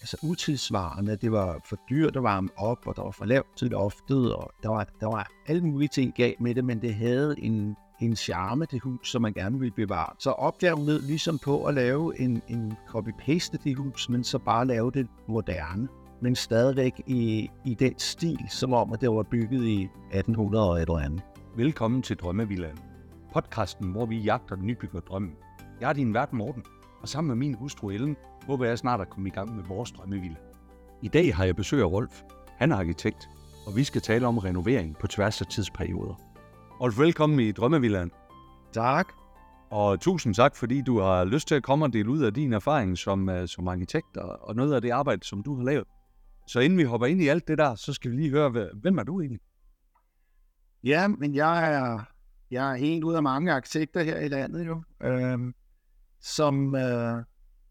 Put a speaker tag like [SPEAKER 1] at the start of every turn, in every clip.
[SPEAKER 1] altså utidsvarende. Det var for dyrt at varme op, og der var for lavt til loftet, og der var, der var alle mulige ting galt med det, men det havde en, en charme, det hus, som man gerne ville bevare. Så opgaven lød ligesom på at lave en, en copy-paste det hus, men så bare lave det moderne, men stadigvæk i, i den stil, som om at det var bygget i 1800 og et eller andet.
[SPEAKER 2] Velkommen til Drømmevillaen. Podcasten, hvor vi jagter den nybygger drømmen. Jeg er din vært Morten, og sammen med min hustru Ellen, håber jeg snart at komme i gang med vores drømmevilla. I dag har jeg besøg af Rolf. Han er arkitekt, og vi skal tale om renovering på tværs af tidsperioder. Rolf, velkommen i Drømmevillaen.
[SPEAKER 1] Tak.
[SPEAKER 2] Og tusind tak, fordi du har lyst til at komme og dele ud af din erfaring som, uh, som arkitekt og, og noget af det arbejde, som du har lavet. Så inden vi hopper ind i alt det der, så skal vi lige høre, hvem er du egentlig?
[SPEAKER 1] Ja, men jeg er, jeg er en ud af mange arkitekter her i landet jo, øh, som øh,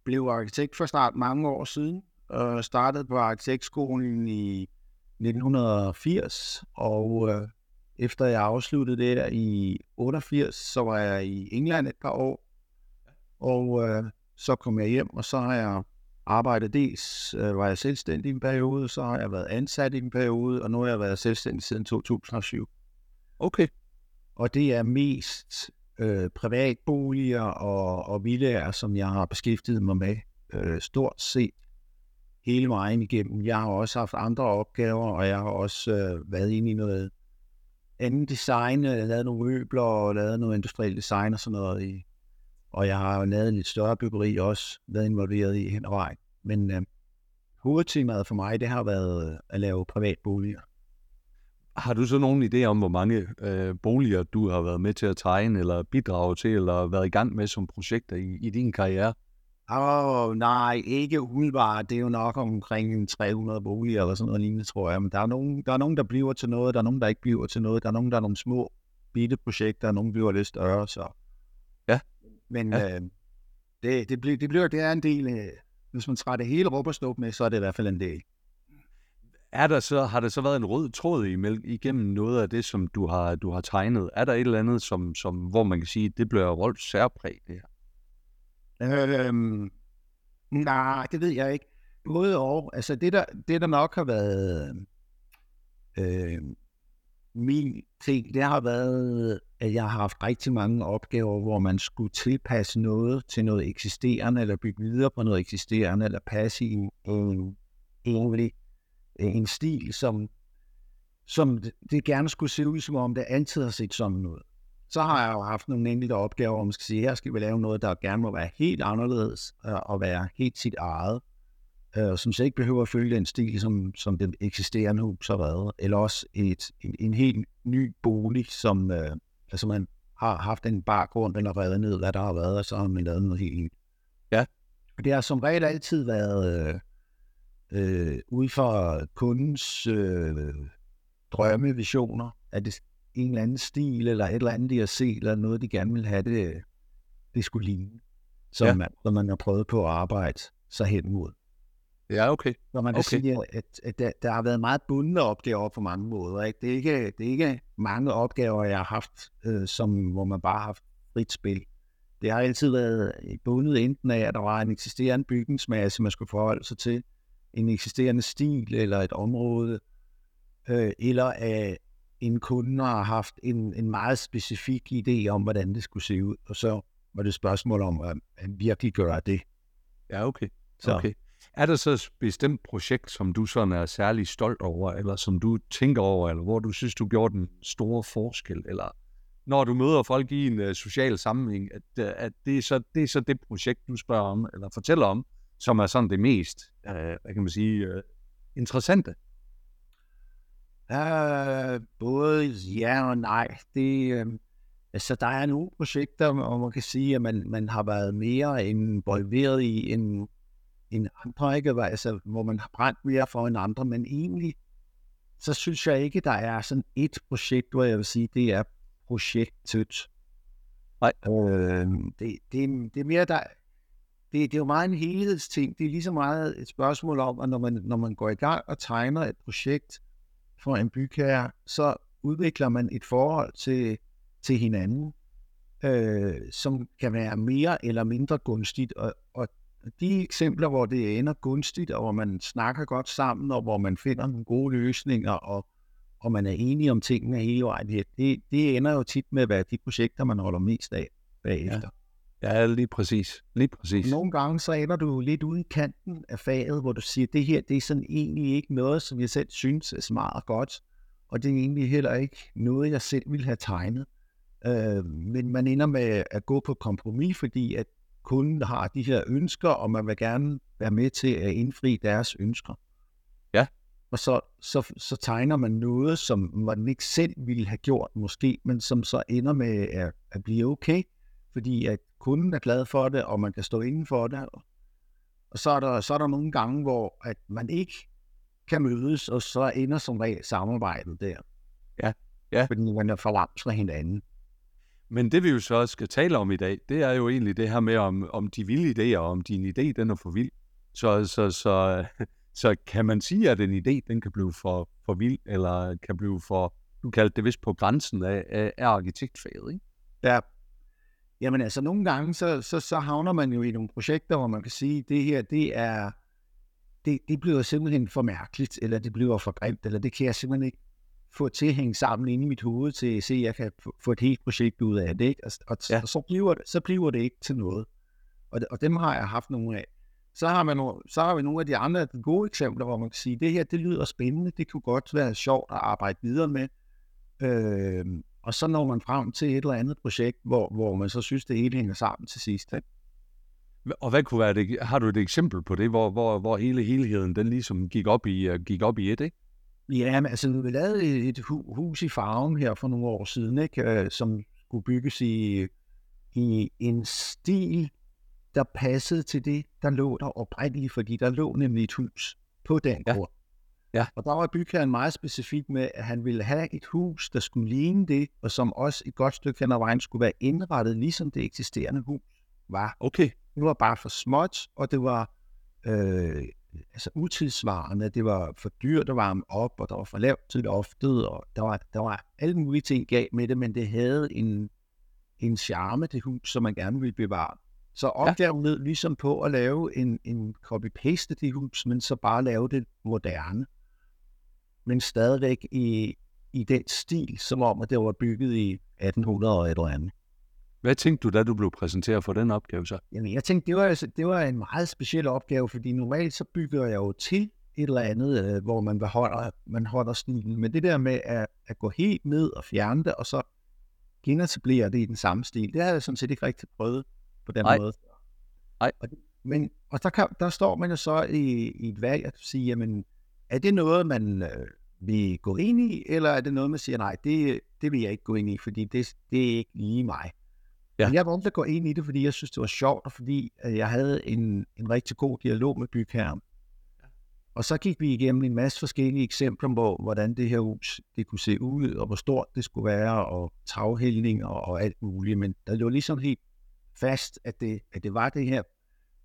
[SPEAKER 1] blev arkitekt for snart mange år siden. og startede på arkitektskolen i 1980, og øh, efter jeg afsluttede det der i 88, så var jeg i England et par år, og øh, så kom jeg hjem, og så har jeg arbejdet dels, øh, var jeg selvstændig i en periode, så har jeg været ansat i en periode, og nu har jeg været selvstændig siden 2007.
[SPEAKER 2] Okay.
[SPEAKER 1] Og det er mest øh, privatboliger og, og villager, som jeg har beskæftiget mig med øh, stort set hele vejen igennem. Jeg har også haft andre opgaver, og jeg har også øh, været inde i noget anden design, øh, lavet nogle møbler og lavet noget industrielt design og sådan noget. I, og jeg har lavet en lidt større byggeri også, været involveret i hen og vejen. Men øh, hovedtemaet for mig, det har været at lave privatboliger.
[SPEAKER 2] Har du så nogen idé om, hvor mange øh, boliger du har været med til at tegne, eller bidrage til, eller været i gang med som projekter i, i din karriere?
[SPEAKER 1] Åh, oh, nej, ikke umiddelbart. Det er jo nok omkring 300 boliger eller sådan noget lignende, tror jeg. Men der er, nogen, der er nogen, der bliver til noget, der er nogen, der ikke bliver til noget. Der er nogen, der er nogle små, bitte projekter, og nogen bliver lidt større, så...
[SPEAKER 2] Ja.
[SPEAKER 1] Men
[SPEAKER 2] Ja.
[SPEAKER 1] Øh, det, det, bliver, det, bliver, det er en del... Øh, hvis man træder det hele råberstop med, så er det i hvert fald en del.
[SPEAKER 2] Er der så, har der så været en rød tråd imellem, igennem noget af det, som du har, du har tegnet? Er der et eller andet, som, som, hvor man kan sige, det bliver Rolfs særpræg, det her?
[SPEAKER 1] Øhm, nej, det ved jeg ikke. Både og. Altså det der, det der nok har været øh, min ting, det har været, at jeg har haft rigtig mange opgaver, hvor man skulle tilpasse noget til noget eksisterende, eller bygge videre på noget eksisterende, eller passe i en, en, egentlig en stil, som, som det, gerne skulle se ud, som om det altid har set sådan ud. Så har jeg jo haft nogle enkelte opgaver, hvor man skal sige, her skal vi lave noget, der gerne må være helt anderledes, øh, og være helt sit eget, øh, som så ikke behøver at følge den stil, som, som det eksisterende hus har været, eller også et, en, en helt ny bolig, som øh, altså man har haft en baggrund, eller revet ned, hvad der har været, og så har man lavet noget helt nyt.
[SPEAKER 2] Ja.
[SPEAKER 1] Det har som regel altid været øh, øh, ud fra kundens øh, drømme, visioner, at det en eller anden stil, eller et eller andet, de har set, eller noget, de gerne vil have det, det skulle ligne, som,
[SPEAKER 2] Ja.
[SPEAKER 1] man, som man har prøvet på at arbejde sig hen mod.
[SPEAKER 2] Ja, okay.
[SPEAKER 1] Så man kan
[SPEAKER 2] okay.
[SPEAKER 1] sige, at, at der, der har været meget bundne opgaver på mange måder. Ikke? Det, er ikke, det er ikke mange opgaver, jeg har haft, øh, som, hvor man bare har haft frit spil. Det har altid været bundet enten af, at der var en eksisterende bygningsmasse, man skulle forholde sig til, en eksisterende stil eller et område, øh, eller af en kunde har haft en, en meget specifik idé om, hvordan det skulle se ud, og så var det et spørgsmål om at, at virkelig gøre det.
[SPEAKER 2] Ja, okay.
[SPEAKER 1] Så.
[SPEAKER 2] okay. Er der så et bestemt projekt, som du sådan er særlig stolt over, eller som du tænker over, eller hvor du synes, du gjorde den store forskel, eller når du møder folk i en uh, social sammenhæng, at, uh, at det, er så, det er så det projekt, du spørger om, eller fortæller om, som er sådan det mest, uh, hvad kan man sige, uh, interessante?
[SPEAKER 1] Uh, både ja og nej. Det, øh, altså, der er nogle projekter, hvor man kan sige, at man, man har været mere involveret i end, end andre, ikke? Altså, hvor man har brændt mere for end andre, men egentlig, så synes jeg ikke, der er sådan et projekt, hvor jeg vil sige, det er projektet.
[SPEAKER 2] Nej.
[SPEAKER 1] Øh, det, det, det er mere, der, det, det er jo meget en helhedsting. Det er lige så meget et spørgsmål om, at når man, når man går i gang og tegner et projekt for en bygherre, så udvikler man et forhold til, til hinanden, øh, som kan være mere eller mindre gunstigt, og, og de eksempler, hvor det ender gunstigt, og hvor man snakker godt sammen, og hvor man finder nogle gode løsninger, og, og man er enige om tingene hele vejen, det, det ender jo tit med at være de projekter, man holder mest af bagefter.
[SPEAKER 2] Ja, lige præcis. Lige præcis.
[SPEAKER 1] Nogle gange så ender du lidt ude i kanten af faget, hvor du siger, det her det er sådan egentlig ikke noget, som jeg selv synes er smart og godt, og det er egentlig heller ikke noget, jeg selv ville have tegnet. Øh, men man ender med at gå på kompromis, fordi at kunden har de her ønsker, og man vil gerne være med til at indfri deres ønsker.
[SPEAKER 2] Ja.
[SPEAKER 1] Og så, så, så tegner man noget, som man ikke selv ville have gjort måske, men som så ender med at, at blive okay, fordi at kunden er glad for det, og man kan stå inden for det. Og så er der, så er der nogle gange, hvor at man ikke kan mødes, og så ender som regel samarbejdet der.
[SPEAKER 2] Ja, ja.
[SPEAKER 1] Fordi man er forlamt fra hinanden.
[SPEAKER 2] Men det vi jo så skal tale om i dag, det er jo egentlig det her med, om, om de vilde idéer, om din idé, den er for vild. Så, så, så, så kan man sige, at en idé, den kan blive for, for vild, eller kan blive for, du kaldte det vist på grænsen af, af, af arkitektfaget, ikke?
[SPEAKER 1] Ja, Jamen altså, nogle gange, så, så, så havner man jo i nogle projekter, hvor man kan sige, det her, det er, det, det bliver simpelthen for mærkeligt, eller det bliver for grimt, eller det kan jeg simpelthen ikke få til at hænge sammen inde i mit hoved, til at se, at jeg kan få et helt projekt ud af det, ikke? Og, og, ja. og så, bliver det, så bliver det ikke til noget. Og, og dem har jeg haft nogle af. Så har, man nogle, så har vi nogle af de andre de gode eksempler, hvor man kan sige, det her, det lyder spændende, det kunne godt være sjovt at arbejde videre med. Øh, og så når man frem til et eller andet projekt, hvor, hvor man så synes, det hele hænger sammen til sidst.
[SPEAKER 2] Og hvad kunne være det? Har du et eksempel på det, hvor, hvor, hvor hele helheden den ligesom gik op i, uh, gik op i et, ikke?
[SPEAKER 1] Ja, men altså, vi lavede et hus i farven her for nogle år siden, ikke? Øh, som skulle bygges i, i en stil, der passede til det, der lå der oprindeligt, fordi der lå nemlig et hus på den grund.
[SPEAKER 2] Ja.
[SPEAKER 1] Og der var bygherren meget specifik med, at han ville have et hus, der skulle ligne det, og som også et godt stykke hen ad vejen skulle være indrettet, ligesom det eksisterende hus var.
[SPEAKER 2] Okay.
[SPEAKER 1] Det var bare for småt, og det var øh, altså utidsvarende, det var for dyrt at varme op, og der var for lavt til loftet, og der var, der var alle mulige ting galt med det, men det havde en, en charme, det hus, som man gerne ville bevare. Så opgaven ja. ligesom på at lave en, en copy-paste det hus, men så bare lave det moderne men stadigvæk i, i den stil, som om, at det var bygget i 1800 og et eller andet.
[SPEAKER 2] Hvad tænkte du, da du blev præsenteret for den opgave så?
[SPEAKER 1] Jamen, jeg tænkte, det var, altså, det var en meget speciel opgave, fordi normalt så bygger jeg jo til et eller andet, øh, hvor man holder, man holder stilen. Men det der med at, at gå helt ned og fjerne det, og så genetablere det i den samme stil, det har jeg sådan set ikke rigtig prøvet på den
[SPEAKER 2] Ej.
[SPEAKER 1] måde.
[SPEAKER 2] Nej.
[SPEAKER 1] Og, men, og der, kan, der står man jo så i, i et valg at sige, jamen, er det noget, man øh, vil gå ind i, eller er det noget, man siger, nej, det, det vil jeg ikke gå ind i, fordi det, det er ikke lige mig. Ja. Men jeg valgte at gå ind i det, fordi jeg synes, det var sjovt, og fordi jeg havde en, en rigtig god dialog med bygherren. Og så gik vi igennem en masse forskellige eksempler på, hvordan det her hus det kunne se ud, og hvor stort det skulle være, og taghældning og, og alt muligt. Men der lå ligesom helt fast, at det, at det var det her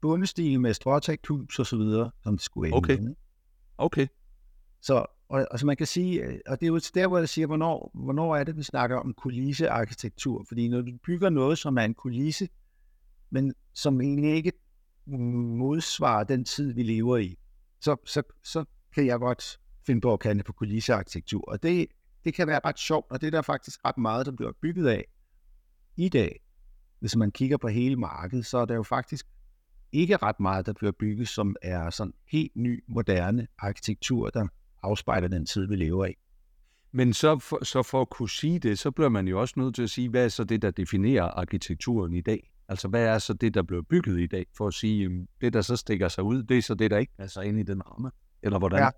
[SPEAKER 1] bundestil med stråtægt hus og så videre, som det skulle ende.
[SPEAKER 2] Okay. Okay.
[SPEAKER 1] Så og, og så man kan sige, øh, og det er jo der, hvor jeg siger, hvornår, hvornår er det, vi snakker om kulissearkitektur? Fordi når du bygger noget, som er en kulisse, men som egentlig ikke modsvarer den tid, vi lever i, så, så, så kan jeg godt finde på at kalde det på kulissearkitektur. Og det, det kan være ret sjovt, og det er der faktisk ret meget, der bliver bygget af i dag. Hvis man kigger på hele markedet, så er der jo faktisk ikke ret meget, der bliver bygget, som er sådan helt ny, moderne arkitektur, der afspejler den tid, vi lever i.
[SPEAKER 2] Men så for, så for at kunne sige det, så bliver man jo også nødt til at sige, hvad er så det, der definerer arkitekturen i dag? Altså, hvad er så det, der bliver bygget i dag? For at sige, det, der så stikker sig ud, det er så det, der ikke passer ind i den ramme? Eller hvordan?
[SPEAKER 1] Ja.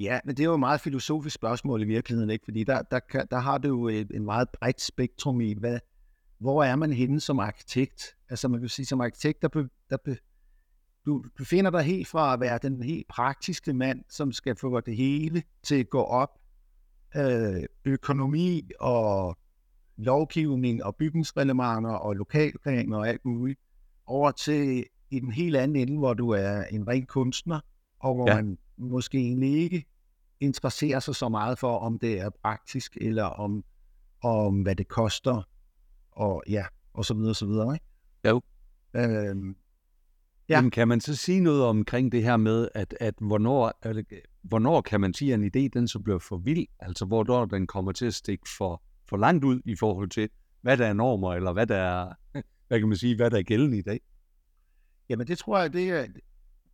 [SPEAKER 1] Ja, men det er jo et meget filosofisk spørgsmål i virkeligheden, ikke? Fordi der, der, kan, der har du jo et, en meget bredt spektrum i, hvad, hvor er man henne som arkitekt? Altså man kan sige, som arkitekt, der, be, der, be, du befinder dig helt fra at være den helt praktiske mand, som skal få det hele til at gå op. Øh, økonomi og lovgivning og bygningsreglementer og lokalplaner og alt muligt, over til i den helt anden ende, hvor du er en ren kunstner, og hvor ja. man måske egentlig ikke interesserer sig så meget for, om det er praktisk, eller om, om hvad det koster, og ja, og så videre, og så videre, ikke?
[SPEAKER 2] Jo.
[SPEAKER 1] Øhm,
[SPEAKER 2] Ja. Jamen, kan man så sige noget omkring det her med, at, at hvornår, at, hvornår kan man sige, at en idé den så bliver for vild? Altså, hvornår den kommer til at stikke for, for langt ud i forhold til, hvad der er normer, eller hvad der er, hvad kan man sige, hvad der er gældende i dag?
[SPEAKER 1] Jamen, det tror jeg, det er,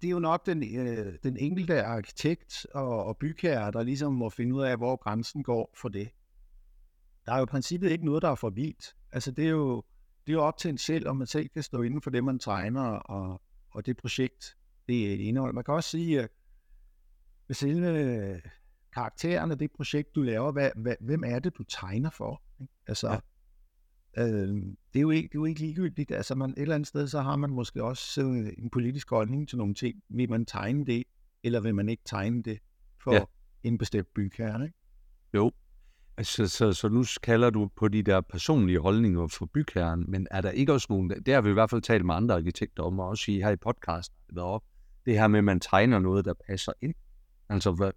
[SPEAKER 1] det er jo nok den, øh, den enkelte arkitekt og, og bygherre, der ligesom må finde ud af, hvor grænsen går for det. Der er jo i princippet ikke noget, der er for vildt. Altså, det er jo, det er jo op til en selv, om man selv kan stå inden for det, man tegner, og, og det projekt, det er indhold. Man kan også sige, at med selve karakteren af det projekt, du laver, hvad, hvad, hvem er det, du tegner for? Altså, ja. øh, det, er jo ikke, det er jo ikke ligegyldigt. Altså, man, et eller andet sted, så har man måske også øh, en politisk holdning til nogle ting. Vil man tegne det, eller vil man ikke tegne det for ja. en bestemt bygherre? Ikke?
[SPEAKER 2] Jo, Altså, så, så nu kalder du på de der personlige holdninger for bygherren, men er der ikke også nogen, det har vi i hvert fald talt med andre arkitekter om, og også i her i podcasten, det her med, at man tegner noget, der passer ind. Altså,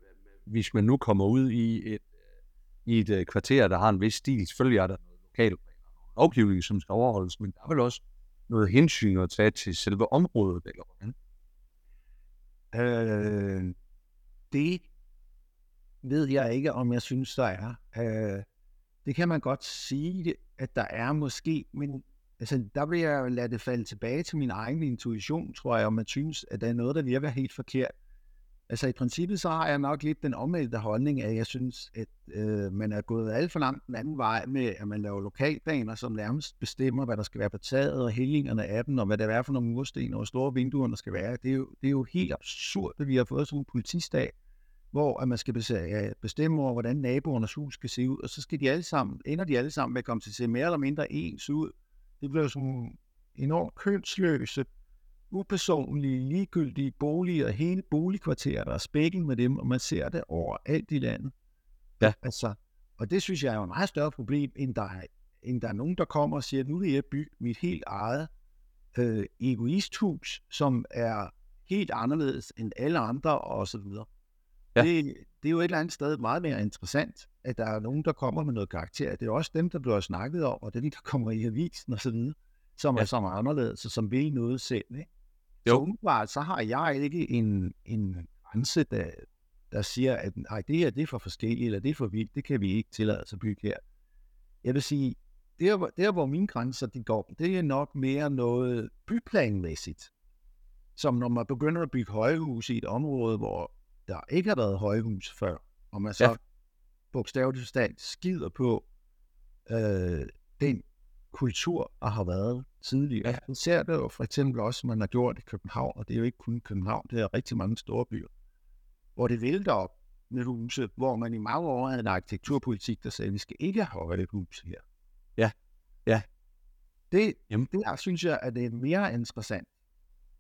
[SPEAKER 2] hvis man nu kommer ud i et, i et øh, kvarter, der har en vis stil, selvfølgelig er der noget lokalplaner og lovgivning, som skal overholdes, men der er vel også noget hensyn at tage til selve området, eller hvordan?
[SPEAKER 1] Øh, det ved jeg ikke, om jeg synes, der er. Øh, det kan man godt sige, at der er måske, men altså, der vil jeg lade det falde tilbage til min egen intuition, tror jeg, om man synes, at der er noget, der virker helt forkert. Altså i princippet så har jeg nok lidt den omvendte holdning, at jeg synes, at øh, man er gået alt for langt den anden vej med, at man laver lokalplaner, som nærmest bestemmer, hvad der skal være på taget og hællingerne af dem, og hvad der er for nogle mursten og hvor store vinduer der skal være. Det er, jo, det er jo helt absurd, at vi har fået sådan en politistat, hvor at man skal bestemme over, hvordan naboernes hus skal se ud, og så skal de alle sammen, ender de alle sammen med at komme til at se mere eller mindre ens ud. Det bliver sådan enormt kønsløse, upersonlige, ligegyldige boliger, hele boligkvarterer, der er spækket med dem, og man ser det over alt i landet.
[SPEAKER 2] Ja.
[SPEAKER 1] Altså, og det synes jeg er et meget større problem, end der, er, end der er nogen, der kommer og siger, nu vil jeg bygge mit helt eget øh, egoisthus, som er helt anderledes end alle andre, og så videre. Ja. Det, det er jo et eller andet sted meget mere interessant, at der er nogen, der kommer med noget karakter. Det er også dem, der bliver snakket om, og dem, der kommer i avisen og så videre, som ja. er som anderledes, og som vil noget selv. Ikke? Jo. Så umiddelbart, så har jeg ikke en, en grænse, der, der siger, at nej, det her det er for forskelligt, eller det er for vildt, det kan vi ikke tillade os at bygge her. Jeg vil sige, der, der hvor mine grænser de går, det er nok mere noget byplanmæssigt. Som når man begynder at bygge højhuse i et område, hvor der ikke har været højhus før, og man så ja. bogstaveligt forstand skider på øh, den kultur, der har været tidligere. Ja. Man ser det jo for eksempel også, man har gjort i København, og det er jo ikke kun København, det er rigtig mange store byer, hvor det vælter op med huse, hvor man i mange år havde en arkitekturpolitik, der sagde, at vi skal ikke have høje huse her.
[SPEAKER 2] Ja, ja.
[SPEAKER 1] Det, Jamen. det der synes jeg, at det er mere interessant.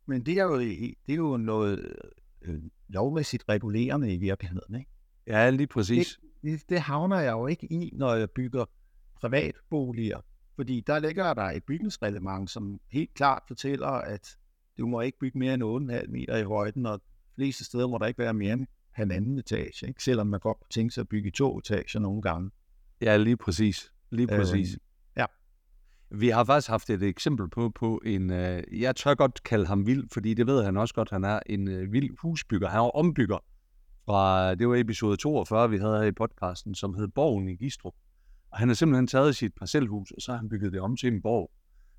[SPEAKER 1] Men det er jo, det er jo noget øh, lovmæssigt regulerende i virkeligheden. Ikke?
[SPEAKER 2] Ja, lige præcis.
[SPEAKER 1] Det, det, havner jeg jo ikke i, når jeg bygger privatboliger. Fordi der ligger der et bygningsreglement, som helt klart fortæller, at du må ikke bygge mere end 8,5 meter i højden, og fleste steder må der ikke være mere end halvanden etage, ikke? selvom man godt kunne tænke sig at bygge to etager nogle gange.
[SPEAKER 2] Ja, lige præcis. Lige præcis. Øh. Vi har faktisk haft et eksempel på, på en, øh, jeg tør godt kalde ham vild, fordi det ved han også godt, han er en øh, vild husbygger. Han er ombygger fra, det var episode 42, vi havde her i podcasten, som hed Borgen i Gistrup. Og han har simpelthen taget sit parcelhus, og så har han bygget det om til en borg.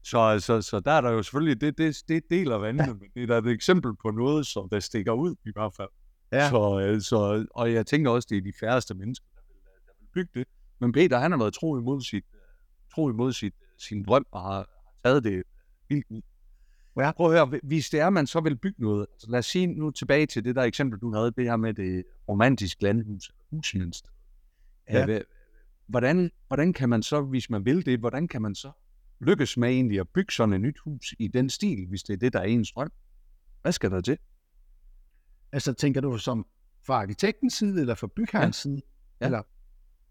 [SPEAKER 2] Så, så, så der er der jo selvfølgelig, det, det, det deler vandene, ja. men det er da et eksempel på noget, som der stikker ud i hvert fald. Ja. Så, øh, så, og jeg tænker også, det er de færreste mennesker, der vil, der vil bygge det. Men Peter, han har været tro imod, sit, tro imod sit, sin drøm, og har taget det vildt ud. Ja. Prøv at høre, hvis det er, man så vil bygge noget, altså lad os sige nu tilbage til det der eksempel, du havde, det her med det romantiske landhus, husmindst. Ja hvordan, hvordan kan man så, hvis man vil det, hvordan kan man så lykkes med egentlig at bygge sådan et nyt hus i den stil, hvis det er det, der er ens drøm? Hvad skal der til?
[SPEAKER 1] Altså, tænker du som fra arkitektens side, eller fra bygherrens ja. side?
[SPEAKER 2] Ja. Eller?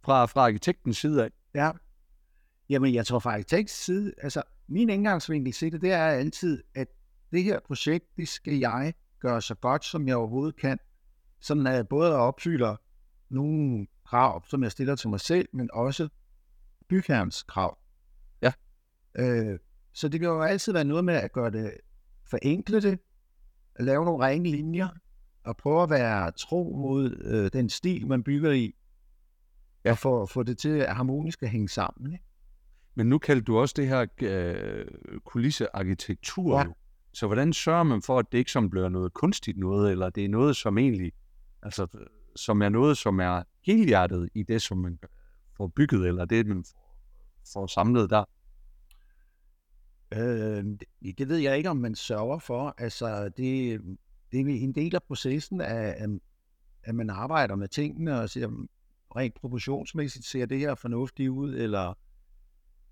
[SPEAKER 2] Fra, fra arkitektens side af?
[SPEAKER 1] Ja. Jamen, jeg tror fra arkitektens side, altså, min indgangsvinkel til det, det er altid, at det her projekt, det skal jeg gøre så godt, som jeg overhovedet kan, sådan at jeg både opfylder nogle krav, som jeg stiller til mig selv, men også bygherrens krav.
[SPEAKER 2] Ja.
[SPEAKER 1] Øh, så det kan jo altid være noget med at gøre det, forenkle det, at lave nogle rene linjer, og prøve at være tro mod øh, den stil, man bygger i, ja. og få, få det til at harmonisk at hænge sammen. Ikke?
[SPEAKER 2] Men nu kaldte du også det her øh, kulissearkitektur. Ja. Så hvordan sørger man for, at det ikke som bliver noget kunstigt noget, eller det er noget, som egentlig, altså, som er noget, som er helhjertet i det, som man får bygget, eller det, man får samlet der?
[SPEAKER 1] Øh, det, det ved jeg ikke, om man sørger for. Altså, det, det er en del af processen, at, at man arbejder med tingene og siger, rent proportionsmæssigt ser det her fornuftigt ud, eller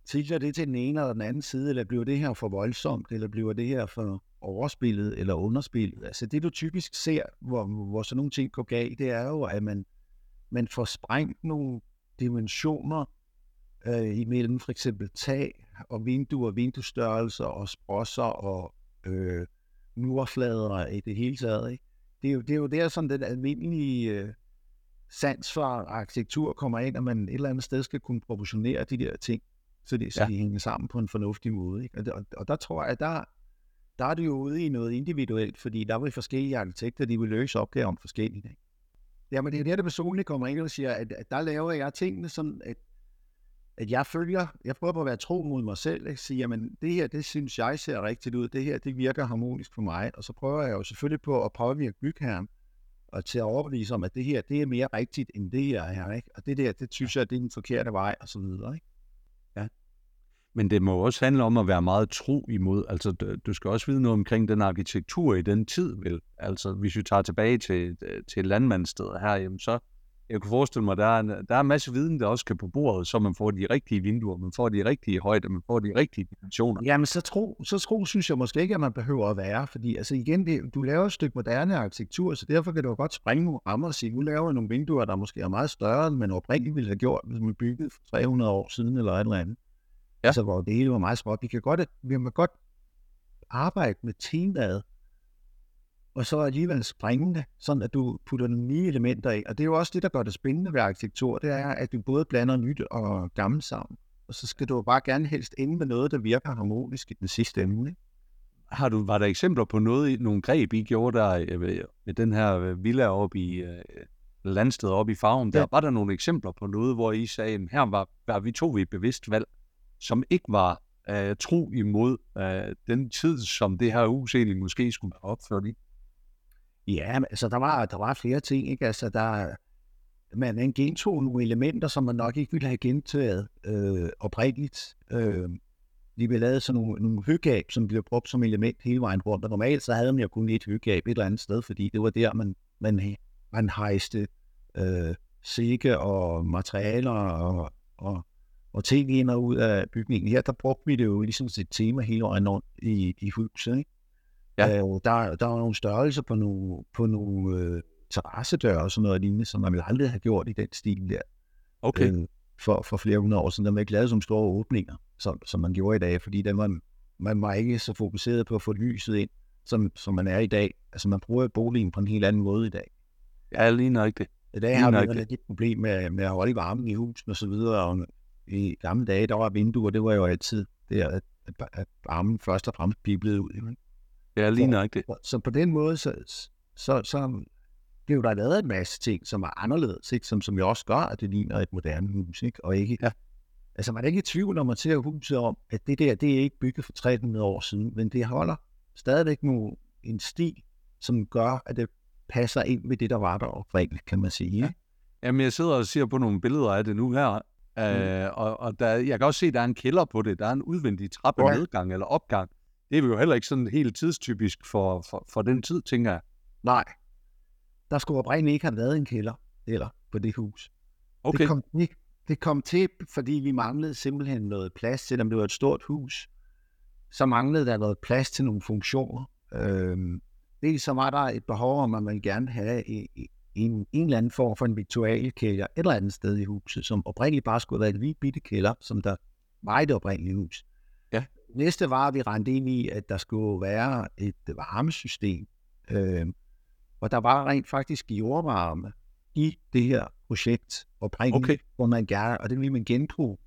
[SPEAKER 1] tilter det til den ene eller den anden side, eller bliver det her for voldsomt, eller bliver det her for overspillet eller underspillet. Altså det, du typisk ser, hvor, hvor sådan nogle ting går galt, det er jo, at man, man får sprængt nogle dimensioner øh, imellem for eksempel tag og vinduer, vinduestørrelser og sprosser og øh, murflader i det hele taget. Ikke? Det, er jo, det er jo der, sådan den almindelige øh, sans for arkitektur kommer ind, at man et eller andet sted skal kunne proportionere de der ting, så, det, så ja. de hænger sammen på en fornuftig måde. Ikke? Og, og, og der tror jeg, at der, der er det jo ude i noget individuelt, fordi der vil forskellige arkitekter, de vil løse opgaver forskelligt. Ikke? Jamen det er der, det personligt kommer ind og siger, at, at der laver jeg tingene sådan, at, at jeg følger, jeg prøver på at være tro mod mig selv, ikke? sige, jamen det her, det synes jeg ser rigtigt ud, det her, det virker harmonisk for mig, og så prøver jeg jo selvfølgelig på at påvirke bygherren, og til at overbevise om, at det her, det er mere rigtigt, end det her er, ikke? og det der, det synes jeg, det er den forkerte vej, og så videre. Ikke?
[SPEAKER 2] Men det må også handle om at være meget tro imod. Altså, du skal også vide noget omkring den arkitektur i den tid, vel? Altså, hvis vi tager tilbage til, til landmandsstedet her, jamen så, jeg kunne forestille mig, der er, en, der er en masse viden, der også kan på bordet, så man får de rigtige vinduer, man får de rigtige højder, man får de rigtige dimensioner.
[SPEAKER 1] Jamen, så tro, så tro synes jeg måske ikke, at man behøver at være, fordi altså igen, det, du laver et stykke moderne arkitektur, så derfor kan du godt springe nogle rammer og sige, nu laver nogle vinduer, der måske er meget større, end man oprindeligt ville have gjort, hvis man byggede for 300 år siden eller et eller andet. Ja. Altså, hvor det hele var meget småt. Vi kan godt, vi kan godt arbejde med temaet, og så alligevel springende, sådan at du putter nogle nye elementer i. Og det er jo også det, der gør det spændende ved arkitektur, det er, at du både blander nyt og gammelt sammen. Og så skal du bare gerne helst ende med noget, der virker harmonisk i den sidste ende. Ikke?
[SPEAKER 2] Har du, var der eksempler på noget, nogle greb, I gjorde der med, med den her villa oppe i uh, landsted oppe i Farven? Der, ja. Var der nogle eksempler på noget, hvor I sagde, at her var, var vi to ved bevidst valg? Som ikke var uh, tro imod uh, den tid, som det her hus egentlig måske skulle være opført i?
[SPEAKER 1] Ja, altså der var, der var flere ting, ikke? Altså der, man gentog nogle elementer, som man nok ikke ville have gentaget øh, oprindeligt. Øh, de blev lavet sådan nogle, nogle høgab, som blev brugt som element hele vejen rundt. Og normalt så havde man jo kun et høgab et eller andet sted, fordi det var der, man, man, man hejste øh, sikke og materialer og, og og ting ind og ud af bygningen. Her, der brugte vi det jo ligesom et tema hele vejen rundt i, i huset. Ikke? Ja. Øh, der, der var nogle størrelser på nogle, på nogle øh, terrassedøre og sådan noget lignende, som man ville aldrig have gjort i den stil der.
[SPEAKER 2] Okay. Øh,
[SPEAKER 1] for, for flere hundrede år siden. Der var ikke lavet som store åbninger, som, som man gjorde i dag, fordi der var, man var ikke så fokuseret på at få lyset ind, som, som man er i dag. Altså man bruger boligen på en helt anden måde i dag.
[SPEAKER 2] Ja, lige nok det.
[SPEAKER 1] I dag har vi et problem med, med at holde varmen i husen og så videre, og i gamle dage, der var vinduer, det var jo altid der, at, at, at armen først og fremmest piblede ud. Ikke?
[SPEAKER 2] Ja, lige nok det.
[SPEAKER 1] Så, så på den måde, så, så, så blev der lavet en masse ting, som er anderledes, ikke? Som, som jo også gør, at det ligner et moderne hus, ikke? og ikke ja. Altså, man er ikke i tvivl, når man ser huset om, at det der, det er ikke bygget for 300 år siden, men det holder stadigvæk nu en stil, som gør, at det passer ind med det, der var der oprindeligt, kan man sige. Ja.
[SPEAKER 2] Jamen, jeg sidder og ser på nogle billeder af det nu her, Mm. Øh, og og der, jeg kan også se, at der er en kælder på det. Der er en udvendig trappe ja. nedgang eller opgang. Det er jo heller ikke sådan helt tidstypisk for, for, for den tid, tænker jeg.
[SPEAKER 1] Nej. Der skulle oprindeligt ikke have været en kælder eller på det hus.
[SPEAKER 2] Okay.
[SPEAKER 1] Det kom, det kom til, fordi vi manglede simpelthen noget plads, selvom det var et stort hus. Så manglede der noget plads til nogle funktioner. Øhm, dels så var der et behov om, at man gerne have en, en eller anden form for en viktualkælder et eller andet sted i huset, som oprindeligt bare skulle have været en lille bitte kælder, som der var i det oprindelige hus.
[SPEAKER 2] Ja.
[SPEAKER 1] Næste var, at vi rendte ind i, at der skulle være et varmesystem, øh, og der var rent faktisk jordvarme i det her projekt oprindeligt, okay. hvor man gerne, og det ville man genbruge,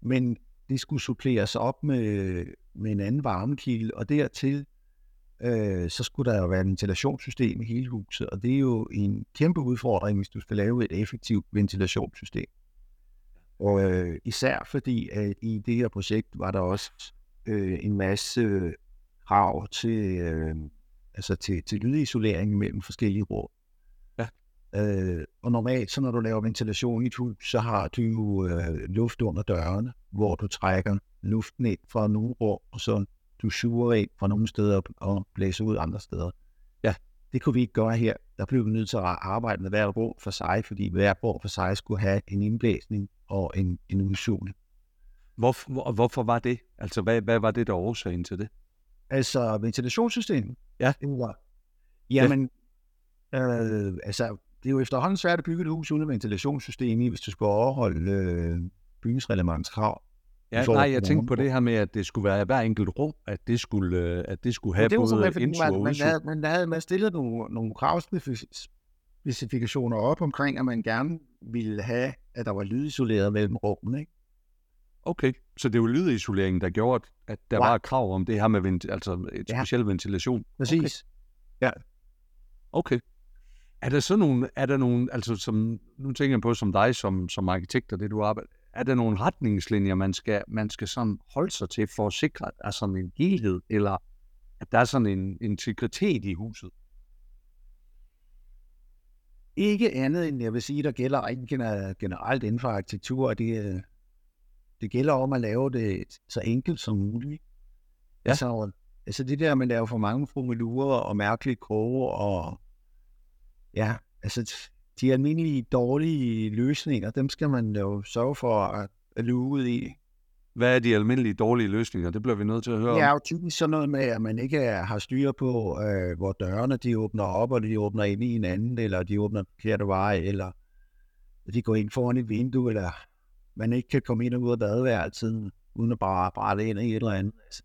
[SPEAKER 1] men det skulle suppleres op med, med en anden varmekilde, og dertil øh, så skulle der jo være et ventilationssystem i hele huset, og det er jo en kæmpe udfordring, hvis du skal lave et effektivt ventilationssystem. Og øh, især fordi, at i det her projekt var der også øh, en masse krav til, øh, altså til, til lydisolering mellem forskellige rum.
[SPEAKER 2] Ja.
[SPEAKER 1] Øh, og normalt, så når du laver ventilation i et hus, så har du jo øh, luft under dørene, hvor du trækker luften ind fra nogle rum, og så du suger ind fra nogle steder og blæser ud andre steder.
[SPEAKER 2] Ja.
[SPEAKER 1] Det kunne vi ikke gøre her. Der blev vi nødt til at arbejde med hver rum for sig, fordi hver rum for sig skulle have en indblæsning og en, en udsugning.
[SPEAKER 2] Hvor, hvor, hvorfor var det? Altså, hvad, hvad var det, der årsagen til det?
[SPEAKER 1] Altså ventilationssystemet?
[SPEAKER 2] Ja.
[SPEAKER 1] Det var, jamen, øh, altså, det er jo efterhånden svært at bygge et hus uden ventilationssystem i, hvis du skal overholde øh, bygningsreglementskrav.
[SPEAKER 2] Ja, nej, jeg tænkte på det her med, at det skulle være hver enkelt rum, at det skulle, øh, at det skulle have
[SPEAKER 1] det
[SPEAKER 2] både indsug og
[SPEAKER 1] man, man,
[SPEAKER 2] udsug.
[SPEAKER 1] havde, man, havde, man stillet nogle, nogle kravspecifikationer op omkring, at man gerne ville have, at der var lydisoleret mellem rummene. Ikke?
[SPEAKER 2] Okay, så det var lydisoleringen, der gjorde, at der
[SPEAKER 1] Ja.
[SPEAKER 2] var et krav om det her med vent, altså et
[SPEAKER 1] Ja.
[SPEAKER 2] speciel ventilation.
[SPEAKER 1] Præcis.
[SPEAKER 2] Okay. Er der så nogle, er der nogle, altså som, nu tænker jeg på som dig, som, som arkitekt og det du arbejder, er der nogle retningslinjer, man skal, man skal sådan holde sig til for at sikre, at der er sådan en helhed, eller at der er sådan en integritet i huset?
[SPEAKER 1] Ikke andet end, jeg vil sige, der gælder generelt inden for arkitektur, og det, øh, det gælder om at lave det så enkelt som muligt.
[SPEAKER 2] Ja.
[SPEAKER 1] Altså, altså det der, man laver for mange formulurer og mærkelige kroge, og ja, altså de almindelige dårlige løsninger, dem skal man jo sørge for at, at luge ud i.
[SPEAKER 2] Hvad er de almindelige dårlige løsninger? Det bliver vi nødt til at høre
[SPEAKER 1] Det er
[SPEAKER 2] om.
[SPEAKER 1] jo typisk sådan noget med, at man ikke er- har styr på, øh, hvor dørene de åbner op, og de åbner ind i hinanden, eller de åbner forkerte vej, eller de går ind foran et vindue, eller man ikke kan komme ind og ud af badeværelset, uden at bare brætte ind i et eller andet. Altså,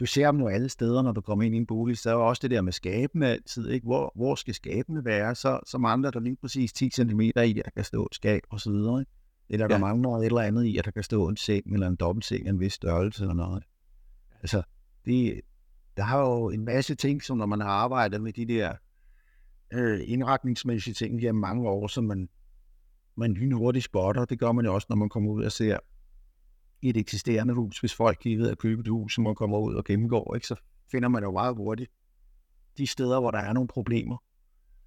[SPEAKER 1] du ser dem jo alle steder, når du kommer ind i en bolig, så er også det der med skabene altid, ikke? Hvor, hvor skal skabene være? Så, så mangler der lige præcis 10 cm i, at der kan stå et skab og så videre. Ikke? Eller der
[SPEAKER 2] Ja.
[SPEAKER 1] mangler et eller andet i, at der kan stå en seng eller en dobbeltseng af en vis størrelse eller noget. Altså, det, der har jo en masse ting, som når man har arbejdet med de der øh, indretningsmæssige ting gennem mange år, som man, man lynhurtigt spotter. Det gør man jo også, når man kommer ud og ser et eksisterende hus. Hvis folk lige ved at købe et hus, som man kommer ud og gennemgår, ikke, så finder man jo meget hurtigt de steder, hvor der er nogle problemer.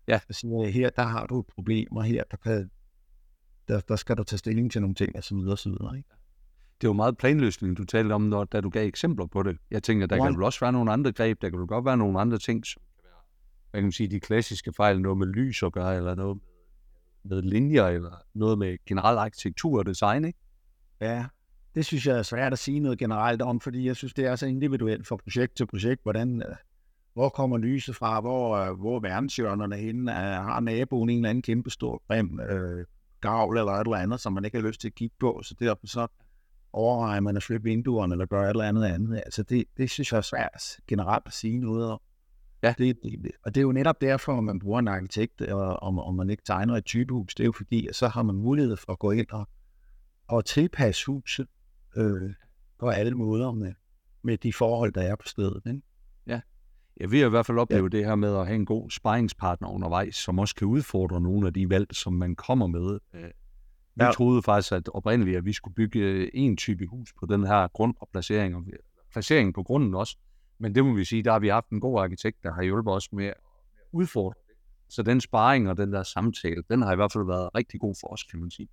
[SPEAKER 2] Ja.
[SPEAKER 1] Så siger, her der har du et problem, og her der, kan, der, der skal du tage stilling til nogle ting, og så videre, og så videre. Ikke?
[SPEAKER 2] Det er jo meget planløsning, du talte om, når, da du gav eksempler på det. Jeg tænker, der
[SPEAKER 1] Ja.
[SPEAKER 2] kan vel også være nogle andre greb, der kan vel godt være nogle andre ting, som kan være, hvad kan man sige, de klassiske fejl, noget med lys at gøre, eller noget med linjer, eller noget med generel arkitektur og design, ikke?
[SPEAKER 1] Ja, det synes jeg er svært at sige noget generelt om, fordi jeg synes, det er så individuelt fra projekt til projekt, hvordan, øh, hvor kommer lyset fra, hvor, øh, hvor er verdenshjørnerne henne, øh, har naboen en eller anden kæmpe stor grim øh, gavl eller et eller andet, som man ikke har lyst til at kigge på, så derfor så overvejer man at flytte vinduerne eller gøre et eller andet andet. Altså det, det synes jeg er svært generelt at sige noget om.
[SPEAKER 2] Ja.
[SPEAKER 1] Det, det, og det er jo netop derfor, at man bruger en arkitekt, og om, om man ikke tegner et typehus, det er jo fordi, at så har man mulighed for at gå ind og, og tilpasse huset øh, på alle måder med, med de forhold, der er på stedet. Ikke?
[SPEAKER 2] Ja, vi har i hvert fald oplevet ja. det her med at have en god sparringspartner undervejs, som også kan udfordre nogle af de valg, som man kommer med. Øh, Vi
[SPEAKER 1] Ja.
[SPEAKER 2] ja. troede faktisk at oprindeligt, at vi skulle bygge øh, en type hus på den her grund og placering, og vi- placering på grunden også. Men det må vi sige, der har vi haft en god arkitekt, der har hjulpet os med at udfordre det. Så den sparring og den der samtale, den har i hvert fald været rigtig god for os, kan man sige.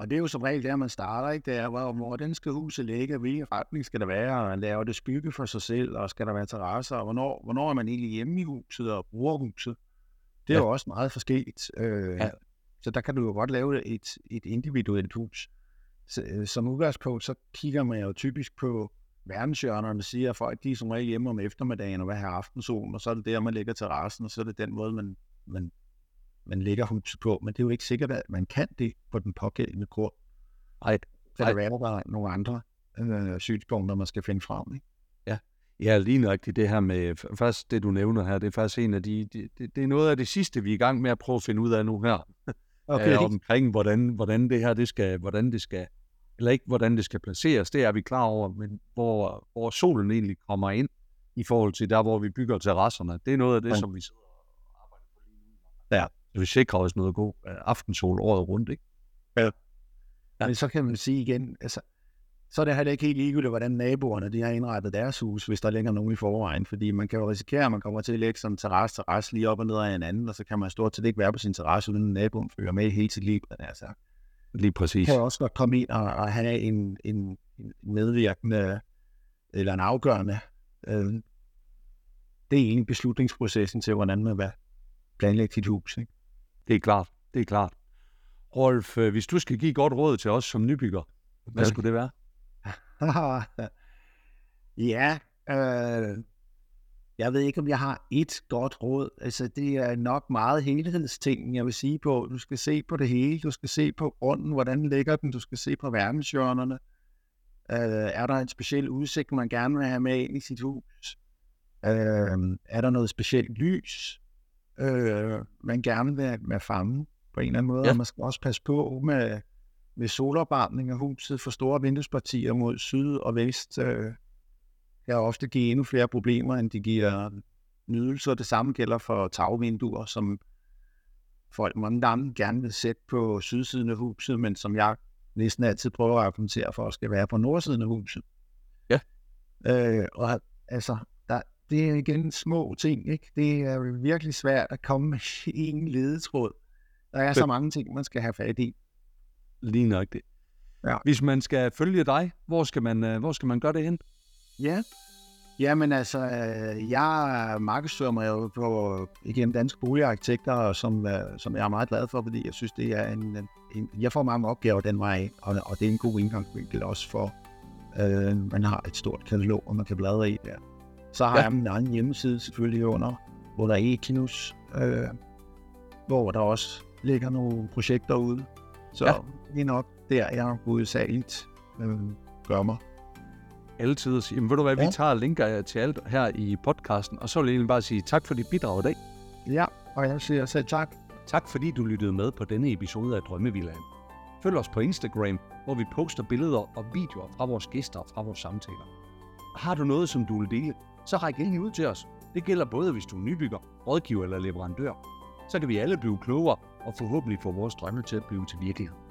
[SPEAKER 1] Og det er jo som regel der, man starter, ikke? Det er, hvor, hvordan skal huset ligge, hvilken retning skal der være, og laver det skygge for sig selv, og skal der være terrasser, og hvornår, hvornår er man egentlig hjemme i huset og bruger huset? Det er
[SPEAKER 2] Ja.
[SPEAKER 1] jo også meget forskelligt. Øh,
[SPEAKER 2] Ja.
[SPEAKER 1] Så der kan du jo godt lave et, et individuelt hus. Så, øh, som udgangspunkt, så kigger man jo typisk på verdenshjørnerne og siger, at folk de er som regel hjemme om eftermiddagen og hvad har aftensolen, og så er det der, man lægger terrassen, og så er det den måde, man, man, man lægger huset på. Men det er jo ikke sikkert, at man kan det på den pågældende grund.
[SPEAKER 2] Ej,
[SPEAKER 1] Så
[SPEAKER 2] Ej.
[SPEAKER 1] der er nogle andre øh, synspunkter, man skal finde frem. Ikke?
[SPEAKER 2] Ja, lige nøjagtigt det her med, først det du nævner her, det er faktisk en af de, det, det, det er noget af det sidste, vi er i gang med at prøve at finde ud af nu her.
[SPEAKER 1] Okay.
[SPEAKER 2] øh, omkring, hvordan, hvordan det her, det skal, hvordan det skal, eller ikke hvordan det skal placeres, det er vi klar over, men hvor, hvor solen egentlig kommer ind i forhold til der, hvor vi bygger terrasserne. Det er noget af det,
[SPEAKER 1] Ja.
[SPEAKER 2] som vi sidder og arbejder på lige nu.
[SPEAKER 1] Ja.
[SPEAKER 2] Så vi sikrer os noget god øh, aftensol året rundt, ikke?
[SPEAKER 1] Ja.
[SPEAKER 2] Ja.
[SPEAKER 1] Men så kan man sige igen, altså, så er det heller ikke helt ligegyldigt, hvordan naboerne de har indrettet deres hus, hvis der ligger nogen i forvejen. Fordi man kan jo risikere, at man kommer til at lægge sådan en terrasse, terrasse lige op og ned af hinanden, og så kan man stort set ikke være på sin terrasse, uden at naboen følger med hele sit liv. Altså,
[SPEAKER 2] Lige præcis.
[SPEAKER 1] kan også godt komme ind og, og have en, en, en medvirkende eller en afgørende øh, del i beslutningsprocessen til, hvordan man vil planlægge sit hus. Ikke?
[SPEAKER 2] Det er klart. Det er klart. Rolf, øh, hvis du skal give godt råd til os som nybygger, hvad skulle det være?
[SPEAKER 1] ja, øh, jeg ved ikke, om jeg har et godt råd. Altså, det er nok meget helhedsting, jeg vil sige på. Du skal se på det hele. Du skal se på grunden, hvordan ligger den. Du skal se på verdenshjørnerne. Øh, er der en speciel udsigt, man gerne vil have med ind i sit hus? Øh, er der noget specielt lys, øh, man gerne vil, vil fange på en eller anden måde?
[SPEAKER 2] Ja.
[SPEAKER 1] Og man skal også passe på med, med solopvarmning af huset for store vinduespartier mod syd og vest. Øh, kan ofte give endnu flere problemer, end de giver nydelser. Det samme gælder for tagvinduer, som folk mange gange gerne vil sætte på sydsiden af huset, men som jeg næsten altid prøver at argumentere for, skal være på nordsiden af huset.
[SPEAKER 2] Ja.
[SPEAKER 1] Øh, og altså, det er igen små ting, ikke? Det er virkelig svært at komme med en ledetråd. Der er så mange ting, man skal have fat i.
[SPEAKER 2] Lige nok det.
[SPEAKER 1] Ja.
[SPEAKER 2] Hvis man skal følge dig, hvor skal man, øh, hvor skal man gøre det hen?
[SPEAKER 1] Ja. Jamen altså, øh, jeg markedsfører mig jo på igen danske boligarkitekter, som, øh, som jeg er meget glad for, fordi jeg synes, det er en, en- jeg får mange opgaver den vej, og, og det er en god indgangsvinkel også for, øh, man har et stort katalog, og man kan bladre i der. Så har
[SPEAKER 2] Ja.
[SPEAKER 1] jeg min egen hjemmeside selvfølgelig under, hvor der er Ekinus, øh, hvor der også ligger nogle projekter ude. Så
[SPEAKER 2] Ja.
[SPEAKER 1] det er nok der, jeg hovedsageligt øh, gør mig.
[SPEAKER 2] Altid jamen ved du hvad, vi
[SPEAKER 1] Ja.
[SPEAKER 2] tager linker til alt her i podcasten, og så vil jeg egentlig bare sige tak for dit bidrag i dag.
[SPEAKER 1] Ja, og jeg siger selv tak.
[SPEAKER 2] Tak fordi du lyttede med på denne episode af Drømmevillaen. Følg os på Instagram, hvor vi poster billeder og videoer fra vores gæster og fra vores samtaler. Har du noget, som du vil dele, så ræk endelig ud til os. Det gælder både, hvis du er nybygger, rådgiver eller leverandør. Så kan vi alle blive klogere og forhåbentlig få vores drømme til at blive til virkelighed.